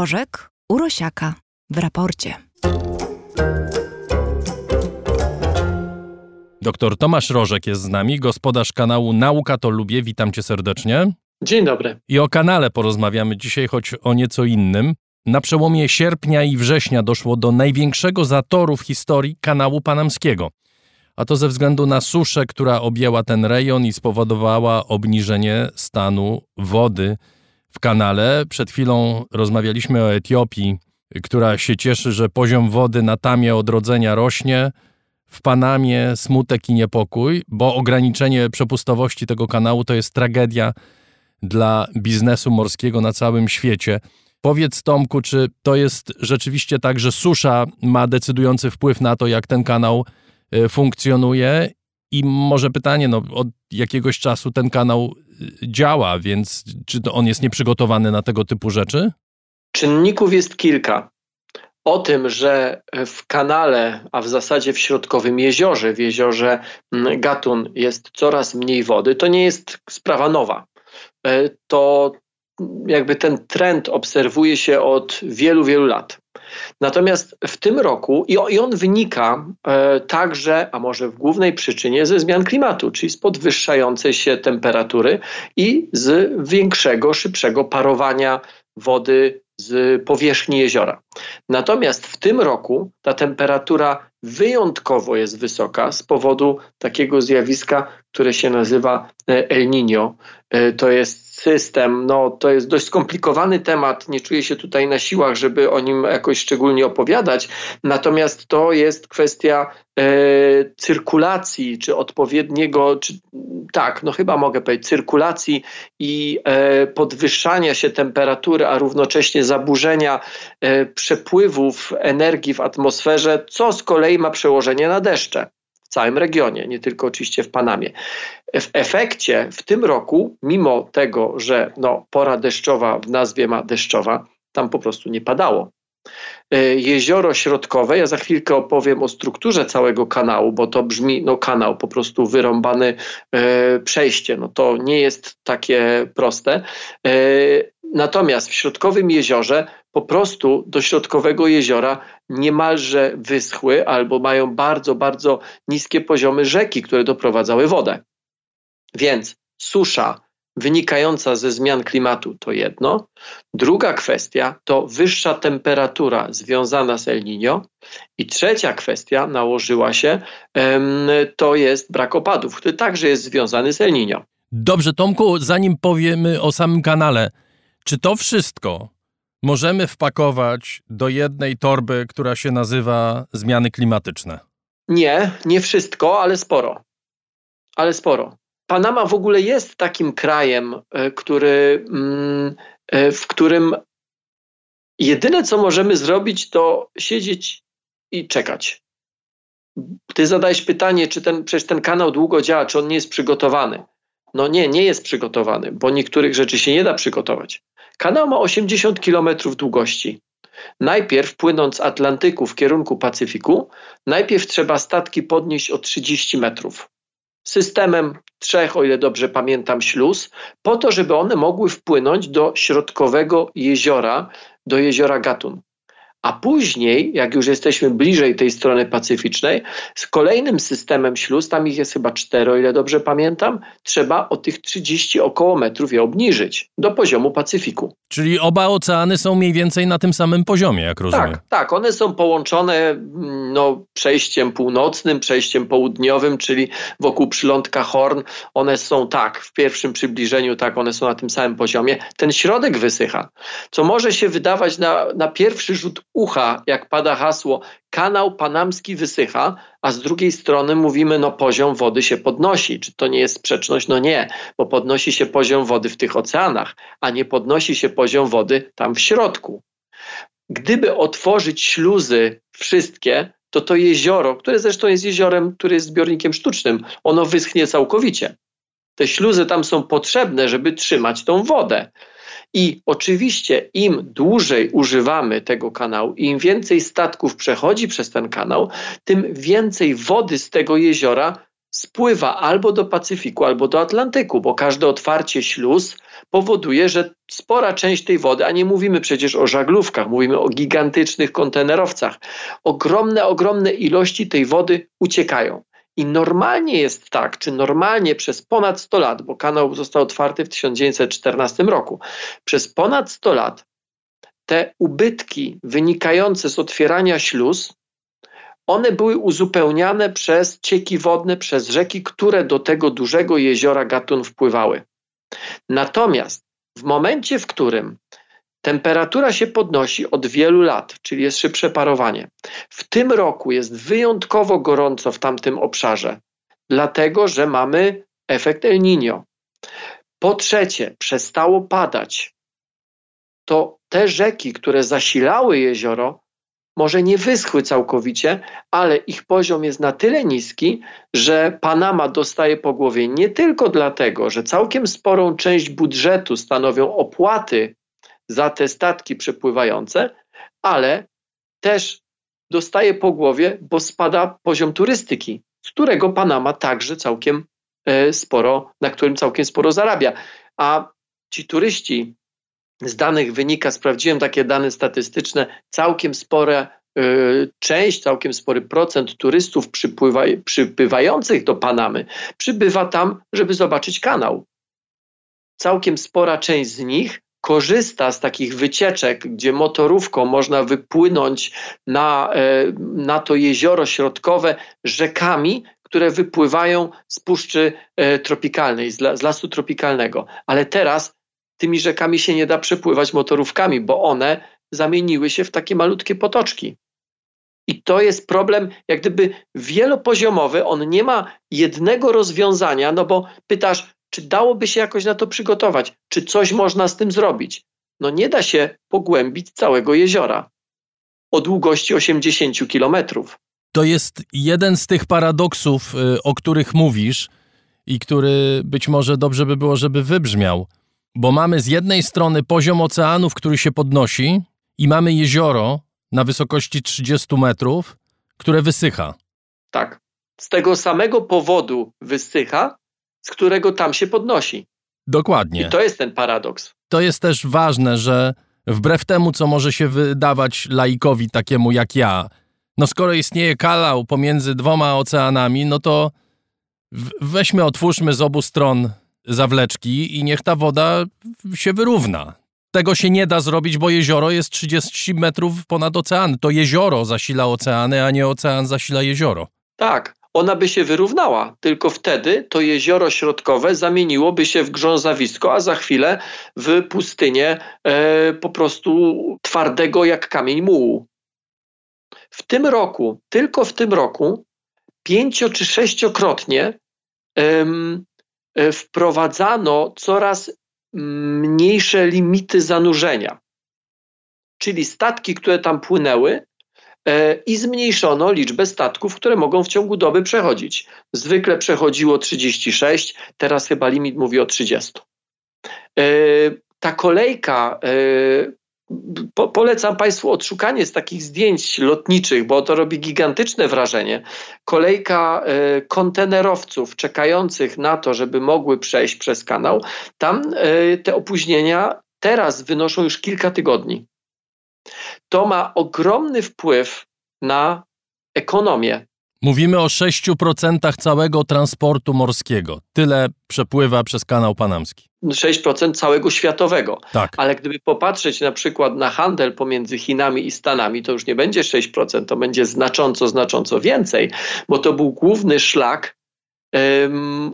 Rożek Urosiaka w raporcie. Doktor Tomasz Rożek jest z nami, gospodarz kanału Nauka to Lubię. Witam cię serdecznie. Dzień dobry. I o kanale porozmawiamy dzisiaj, choć o nieco innym. Na przełomie sierpnia i września doszło do największego zatoru w historii kanału panamskiego. A to ze względu na suszę, która objęła ten rejon i spowodowała obniżenie stanu wody w kanale. Przed chwilą rozmawialiśmy o Etiopii, która się cieszy, że poziom wody na tamie odrodzenia rośnie. W Panamie smutek i niepokój, bo ograniczenie przepustowości tego kanału to jest tragedia dla biznesu morskiego na całym świecie. Powiedz Tomku, czy to jest rzeczywiście tak, że susza ma decydujący wpływ na to, jak ten kanał y, funkcjonuje? I może pytanie, no, od jakiegoś czasu ten kanał działa, więc czy on jest nieprzygotowany na tego typu rzeczy? Czynników jest kilka. O tym, że w kanale, a w zasadzie w środkowym jeziorze, w jeziorze mm, Gatun jest coraz mniej wody, to nie jest sprawa nowa. E, to jakby ten trend obserwuje się od wielu, wielu lat. Natomiast w tym roku, i on wynika e, także, a może w głównej przyczynie, ze zmian klimatu, czyli z podwyższającej się temperatury i z większego, szybszego parowania wody z powierzchni jeziora. Natomiast w tym roku ta temperatura wyjątkowo jest wysoka z powodu takiego zjawiska, które się nazywa e, El Niño. E, to jest system, no to jest dość skomplikowany temat, nie czuję się tutaj na siłach, żeby o nim jakoś szczególnie opowiadać, natomiast to jest kwestia e, cyrkulacji, czy odpowiedniego, czy tak, no chyba mogę powiedzieć, cyrkulacji i e, podwyższania się temperatury, a równocześnie zaburzenia e, przepływów energii w atmosferze, co z kolei ma przełożenie na deszcze całym regionie, nie tylko oczywiście w Panamie. W efekcie w tym roku, mimo tego, że no, pora deszczowa w nazwie ma deszczowa, tam po prostu nie padało. E, jezioro Środkowe, ja za chwilkę opowiem o strukturze całego kanału, bo to brzmi, no kanał, po prostu wyrąbany e, przejście, no to nie jest takie proste. E, natomiast w Środkowym Jeziorze po prostu do Środkowego Jeziora niemalże wyschły albo mają bardzo, bardzo niskie poziomy rzeki, które doprowadzały wodę. Więc susza wynikająca ze zmian klimatu to jedno. Druga kwestia to wyższa temperatura związana z El Niño. I trzecia kwestia nałożyła się, to jest brak opadów, który także jest związany z El Niño. Dobrze, Tomku, zanim powiemy o samym kanale, czy to wszystko możemy wpakować do jednej torby, która się nazywa zmiany klimatyczne? Nie, nie wszystko, ale sporo. Ale sporo. Panama w ogóle jest takim krajem, e, który, mm, e, w którym jedyne co możemy zrobić, to siedzieć i czekać. Ty zadałeś pytanie, czy ten, przecież ten kanał długo działa, czy on nie jest przygotowany. No nie, nie jest przygotowany, bo niektórych rzeczy się nie da przygotować. Kanał ma 80 km długości. Najpierw płynąc z Atlantyku w kierunku Pacyfiku, najpierw trzeba statki podnieść o 30 metrów systemem trzech, o ile dobrze pamiętam, śluz, po to, żeby one mogły wpłynąć do środkowego jeziora, do jeziora Gatun. A później, jak już jesteśmy bliżej tej strony pacyficznej, z kolejnym systemem śluz, tam ich jest chyba cztery, o ile dobrze pamiętam, trzeba o tych 30 około metrów je obniżyć do poziomu Pacyfiku. Czyli oba oceany są mniej więcej na tym samym poziomie, jak rozumiem. Tak, tak. One są połączone mm, no, przejściem północnym, przejściem południowym, czyli wokół przylądka Horn. One są tak, w pierwszym przybliżeniu, tak, one są na tym samym poziomie. Ten środek wysycha, co może się wydawać na, na pierwszy rzut ucha, jak pada hasło, kanał panamski wysycha, a z drugiej strony mówimy, no poziom wody się podnosi. Czy to nie jest sprzeczność? No nie, bo podnosi się poziom wody w tych oceanach, a nie podnosi się poziom wody tam w środku. Gdyby otworzyć śluzy wszystkie, to to jezioro, które zresztą jest jeziorem, które jest zbiornikiem sztucznym, ono wyschnie całkowicie. Te śluzy tam są potrzebne, żeby trzymać tą wodę. I oczywiście im dłużej używamy tego kanału, im więcej statków przechodzi przez ten kanał, tym więcej wody z tego jeziora spływa albo do Pacyfiku, albo do Atlantyku, bo każde otwarcie śluz powoduje, że spora część tej wody, a nie mówimy przecież o żaglówkach, mówimy o gigantycznych kontenerowcach, ogromne, ogromne ilości tej wody uciekają. I normalnie jest tak, czy normalnie przez ponad 100 lat, bo kanał został otwarty w 1914 roku, przez ponad 100 lat te ubytki wynikające z otwierania śluz, one były uzupełniane przez cieki wodne, przez rzeki, które do tego dużego jeziora Gatun wpływały. Natomiast w momencie, w którym temperatura się podnosi od wielu lat, czyli jest szybsze parowanie, w tym roku jest wyjątkowo gorąco w tamtym obszarze, dlatego że mamy efekt El Niño. Po trzecie, przestało padać. To te rzeki, które zasilały jezioro, może nie wyschły całkowicie, ale ich poziom jest na tyle niski, że Panama dostaje po głowie nie tylko dlatego, że całkiem sporą część budżetu stanowią opłaty za te statki przepływające, ale też dostaje po głowie, bo spada poziom turystyki, z którego Panama także całkiem e, sporo, na którym całkiem sporo zarabia. A ci turyści z danych wynika, sprawdziłem takie dane statystyczne, całkiem spore y, część, całkiem spory procent turystów przypływa, do Panamy przybywa tam, żeby zobaczyć kanał. Całkiem spora część z nich korzysta z takich wycieczek, gdzie motorówką można wypłynąć na, e, na to jezioro środkowe rzekami, które wypływają z puszczy e, tropikalnej, z lasu tropikalnego. Ale teraz tymi rzekami się nie da przepływać motorówkami, bo one zamieniły się w takie malutkie potoczki. I to jest problem, jak gdyby wielopoziomowy, on nie ma jednego rozwiązania, no bo pytasz, czy dałoby się jakoś na to przygotować, czy coś można z tym zrobić. No nie da się pogłębić całego jeziora o długości 80 kilometrów. To jest jeden z tych paradoksów, y, o których mówisz i który być może dobrze by było, żeby wybrzmiał bo mamy z jednej strony poziom oceanów, który się podnosi, i mamy jezioro na wysokości 30 metrów, które wysycha. Tak. Z tego samego powodu wysycha, z którego tam się podnosi. Dokładnie. I to jest ten paradoks. To jest też ważne, że wbrew temu, co może się wydawać laikowi takiemu jak ja, no skoro istnieje kanał pomiędzy dwoma oceanami, no to weźmy, otwórzmy z obu stron zawleczki i niech ta woda się wyrówna. Tego się nie da zrobić, bo jezioro jest 30 metrów ponad ocean. To jezioro zasila oceany, a nie ocean zasila jezioro. Tak, ona by się wyrównała, tylko wtedy to jezioro środkowe zamieniłoby się w grzązawisko, a za chwilę w pustynię e, po prostu twardego jak kamień mułu. W tym roku, tylko w tym roku, pięcio czy sześciokrotnie E, wprowadzano coraz mniejsze limity zanurzenia. Czyli statki, które tam płynęły, i zmniejszono liczbę statków, które mogą w ciągu doby przechodzić. Zwykle przechodziło 36, teraz chyba limit mówi o 30. E, ta kolejka po, polecam Państwu odszukanie z takich zdjęć lotniczych, bo to robi gigantyczne wrażenie. Kolejka e, kontenerowców czekających na to, żeby mogły przejść przez kanał, tam e, te opóźnienia teraz wynoszą już kilka tygodni. To ma ogromny wpływ na ekonomię Mówimy o 6% całego transportu morskiego. Tyle przepływa przez kanał panamski. 6% całego światowego. Tak. Ale gdyby popatrzeć na przykład na handel pomiędzy Chinami i Stanami, to już nie będzie 6%, to będzie znacząco, znacząco więcej, bo to był główny szlak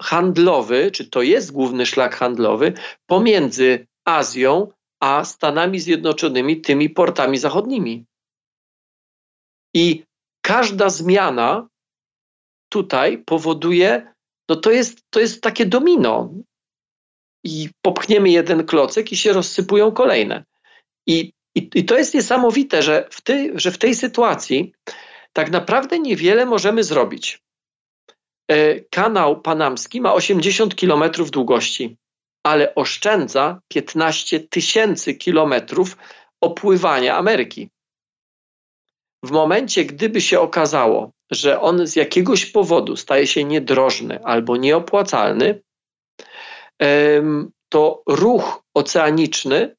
handlowy, czy to jest główny szlak handlowy pomiędzy Azją a Stanami Zjednoczonymi, tymi portami zachodnimi. I każda zmiana tutaj powoduje, no to jest, to jest takie domino. I popchniemy jeden klocek i się rozsypują kolejne. I, i, i to jest niesamowite, że w, tej, że w tej sytuacji tak naprawdę niewiele możemy zrobić. E, kanał panamski ma 80 km długości, ale oszczędza 15 tysięcy kilometrów opływania Ameryki. W momencie, gdyby się okazało, że on z jakiegoś powodu staje się niedrożny albo nieopłacalny, to ruch oceaniczny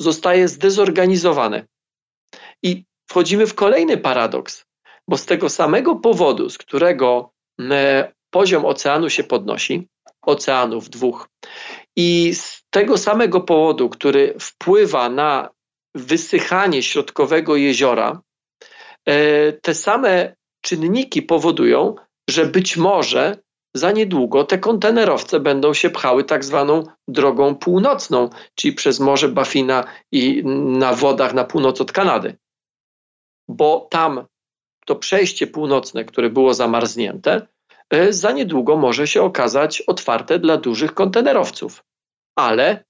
zostaje zdezorganizowany. I wchodzimy w kolejny paradoks, bo z tego samego powodu, z którego e, poziom oceanu się podnosi, oceanów dwóch, i z tego samego powodu, który wpływa na wysychanie środkowego jeziora, e, te same czynniki powodują, że być może za niedługo te kontenerowce będą się pchały tak zwaną drogą północną, czyli przez Morze Baffina i na wodach na północ od Kanady. Bo tam to przejście północne, które było zamarznięte, za niedługo może się okazać otwarte dla dużych kontenerowców. Ale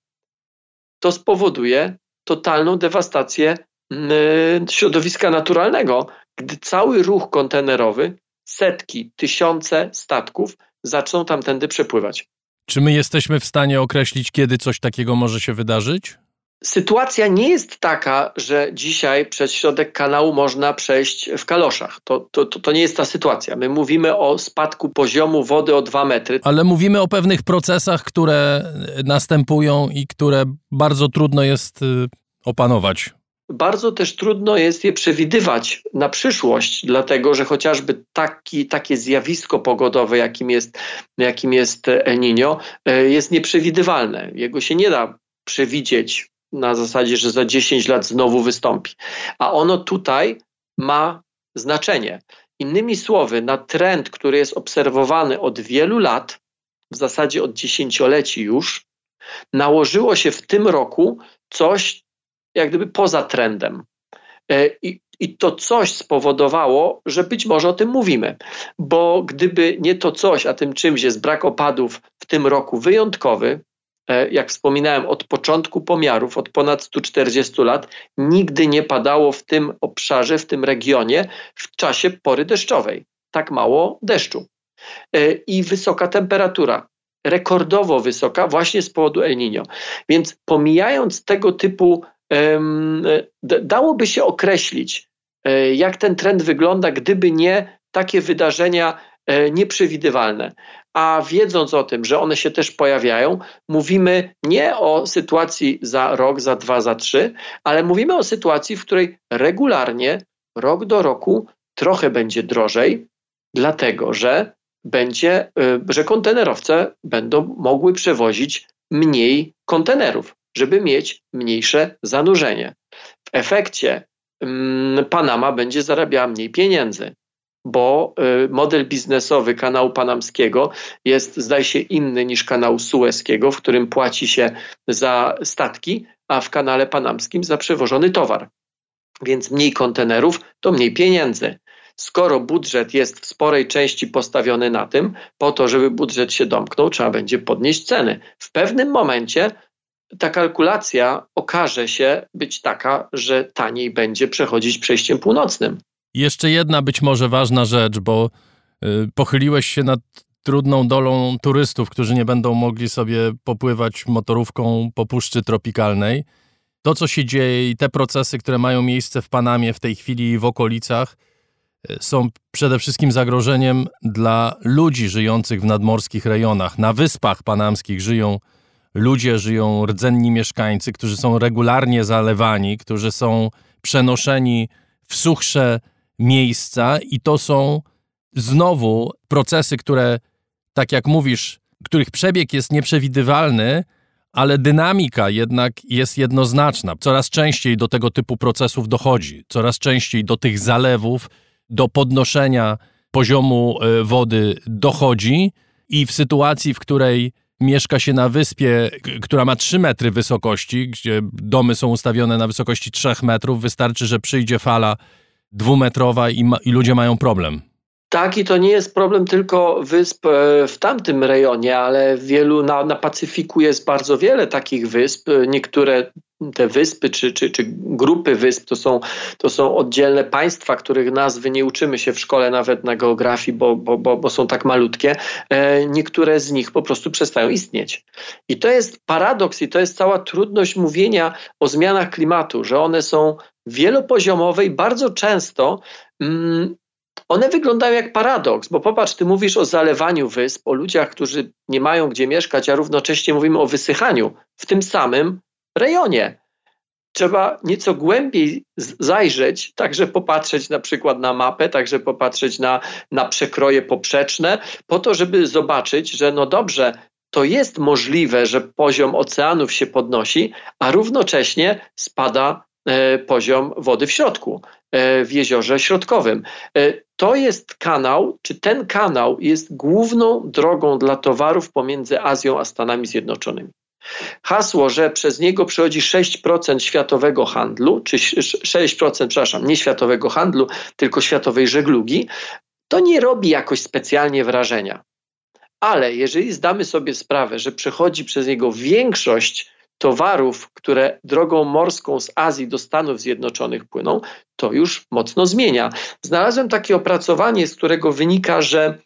to spowoduje totalną dewastację środowiska naturalnego, gdy cały ruch kontenerowy, setki, tysiące statków zaczną tamtędy przepływać. Czy my jesteśmy w stanie określić, kiedy coś takiego może się wydarzyć? Sytuacja nie jest taka, że dzisiaj przez środek kanału można przejść w kaloszach. To, to, to, to, nie jest ta sytuacja. My mówimy o spadku poziomu wody o dwa metry. Ale mówimy o pewnych procesach, które następują i które bardzo trudno jest y, opanować bardzo też trudno jest je przewidywać na przyszłość, dlatego że chociażby taki, takie zjawisko pogodowe, jakim jest, jakim jest El Niño, e, jest nieprzewidywalne. Jego się nie da przewidzieć na zasadzie, że za 10 lat znowu wystąpi. A ono tutaj ma znaczenie. Innymi słowy, na trend, który jest obserwowany od wielu lat, w zasadzie od dziesięcioleci już, nałożyło się w tym roku coś, jak gdyby poza trendem. E, I, I to coś spowodowało, że być może o tym mówimy, bo gdyby nie to coś, a tym czymś jest brak opadów w tym roku wyjątkowy, jak wspominałem, od początku pomiarów, od ponad 140 lat, nigdy nie padało w tym obszarze, w tym regionie w czasie pory deszczowej. Tak mało deszczu. E, I wysoka temperatura, rekordowo wysoka, właśnie z powodu El Niño. Więc pomijając tego typu dałoby się określić, e, jak ten trend wygląda, gdyby nie takie wydarzenia e, nieprzewidywalne. A wiedząc o tym, że one się też pojawiają, mówimy nie o sytuacji za rok, za dwa, za trzy, ale mówimy o sytuacji, w której regularnie, rok do roku, trochę będzie drożej, dlatego że będzie, e, że kontenerowce będą mogły przewozić mniej kontenerów żeby mieć mniejsze zanurzenie. W efekcie mm, Panama będzie zarabiała mniej pieniędzy, bo y, model biznesowy kanału panamskiego jest, zdaje się, inny niż kanału sueskiego, w którym płaci się za statki, a w kanale panamskim za przewożony towar. Więc mniej kontenerów to mniej pieniędzy. Skoro budżet jest w sporej części postawiony na tym, po to, żeby budżet się domknął, trzeba będzie podnieść ceny. W pewnym momencie ta kalkulacja okaże się być taka, że taniej będzie przechodzić przejściem północnym. Jeszcze jedna być może ważna rzecz, bo y, pochyliłeś się nad trudną dolą turystów, którzy nie będą mogli sobie popływać motorówką po puszczy tropikalnej. To, co się dzieje i te procesy, które mają miejsce w Panamie w tej chwili i w okolicach, y, są przede wszystkim zagrożeniem dla ludzi żyjących w nadmorskich rejonach. Na wyspach panamskich żyją ludzie żyją, rdzenni mieszkańcy, którzy są regularnie zalewani, którzy są przenoszeni w suchsze miejsca i to są znowu procesy, które, tak jak mówisz, których przebieg jest nieprzewidywalny, ale dynamika jednak jest jednoznaczna. Coraz częściej do tego typu procesów dochodzi, coraz częściej do tych zalewów, do podnoszenia poziomu e, wody dochodzi i w sytuacji, w której mieszka się na wyspie, która ma 3 metry wysokości, gdzie domy są ustawione na wysokości 3 metrów, wystarczy, że przyjdzie fala dwumetrowa i, ma, i ludzie mają problem. Tak, i to nie jest problem tylko wysp e, w tamtym rejonie, ale wielu na, na Pacyfiku jest bardzo wiele takich wysp. Niektóre te wyspy czy, czy, czy grupy wysp to są, to są oddzielne państwa, których nazwy nie uczymy się w szkole nawet na geografii, bo, bo, bo, bo są tak malutkie. E, niektóre z nich po prostu przestają istnieć. I to jest paradoks i to jest cała trudność mówienia o zmianach klimatu, że one są wielopoziomowe i bardzo często mm, one wyglądają jak paradoks, bo popatrz, ty mówisz o zalewaniu wysp, o ludziach, którzy nie mają gdzie mieszkać, a równocześnie mówimy o wysychaniu w tym samym rejonie. Trzeba nieco głębiej zajrzeć, także popatrzeć na przykład na mapę, także popatrzeć na, na przekroje poprzeczne, po to, żeby zobaczyć, że no dobrze, to jest możliwe, że poziom oceanów się podnosi, a równocześnie spada poziom wody w środku, e, w jeziorze środkowym. E, to jest kanał, czy ten kanał jest główną drogą dla towarów pomiędzy Azją a Stanami Zjednoczonymi. Hasło, że przez niego przechodzi 6% światowego handlu, czy 6%, przepraszam, nie światowego handlu, tylko światowej żeglugi, to nie robi jakoś specjalnie wrażenia. Ale jeżeli zdamy sobie sprawę, że przechodzi przez niego większość towarów, które drogą morską z Azji do Stanów Zjednoczonych płyną, to już mocno zmienia. Znalazłem takie opracowanie, z którego wynika, że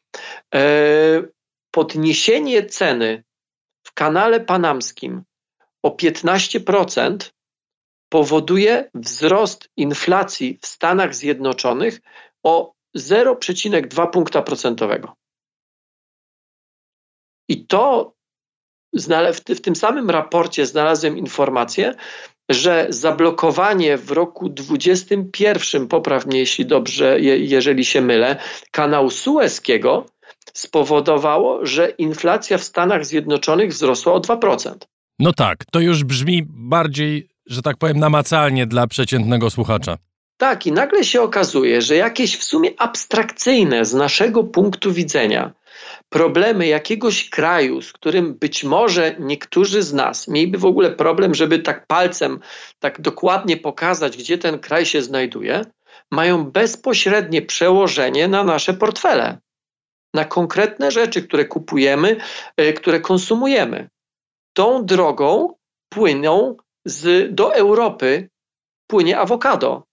e, podniesienie ceny w kanale panamskim o 15% powoduje wzrost inflacji w Stanach Zjednoczonych o 0,2 punkta procentowego. I to w tym samym raporcie znalazłem informację, że zablokowanie w roku 2021, poprawnie jeśli dobrze, jeżeli się mylę, kanału sueskiego spowodowało, że inflacja w Stanach Zjednoczonych wzrosła o 2%. No tak, to już brzmi bardziej, że tak powiem, namacalnie dla przeciętnego słuchacza. Tak, i nagle się okazuje, że jakieś w sumie abstrakcyjne z naszego punktu widzenia problemy jakiegoś kraju, z którym być może niektórzy z nas mieliby w ogóle problem, żeby tak palcem tak dokładnie pokazać, gdzie ten kraj się znajduje, mają bezpośrednie przełożenie na nasze portfele, na konkretne rzeczy, które kupujemy, e, które konsumujemy. Tą drogą płyną z, do Europy płynie awokado.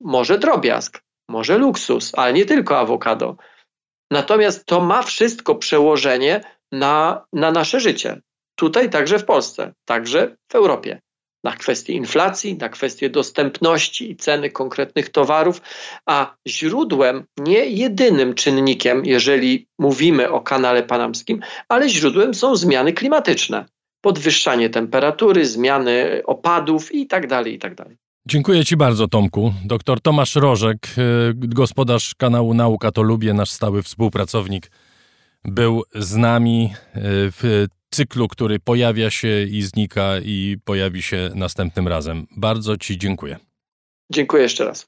Może drobiazg, może luksus, ale nie tylko awokado. Natomiast to ma wszystko przełożenie na, na nasze życie. Tutaj także w Polsce, także w Europie. Na kwestie inflacji, na kwestie dostępności i ceny konkretnych towarów, a źródłem, nie jedynym czynnikiem, jeżeli mówimy o kanale panamskim, ale źródłem są zmiany klimatyczne. Podwyższanie temperatury, zmiany opadów itd. Tak itd. Tak Dziękuję Ci bardzo, Tomku. Doktor Tomasz Rożek, y, gospodarz kanału Nauka to Lubię, nasz stały współpracownik, był z nami y, w cyklu, który pojawia się i znika i pojawi się następnym razem. Bardzo Ci dziękuję. Dziękuję jeszcze raz.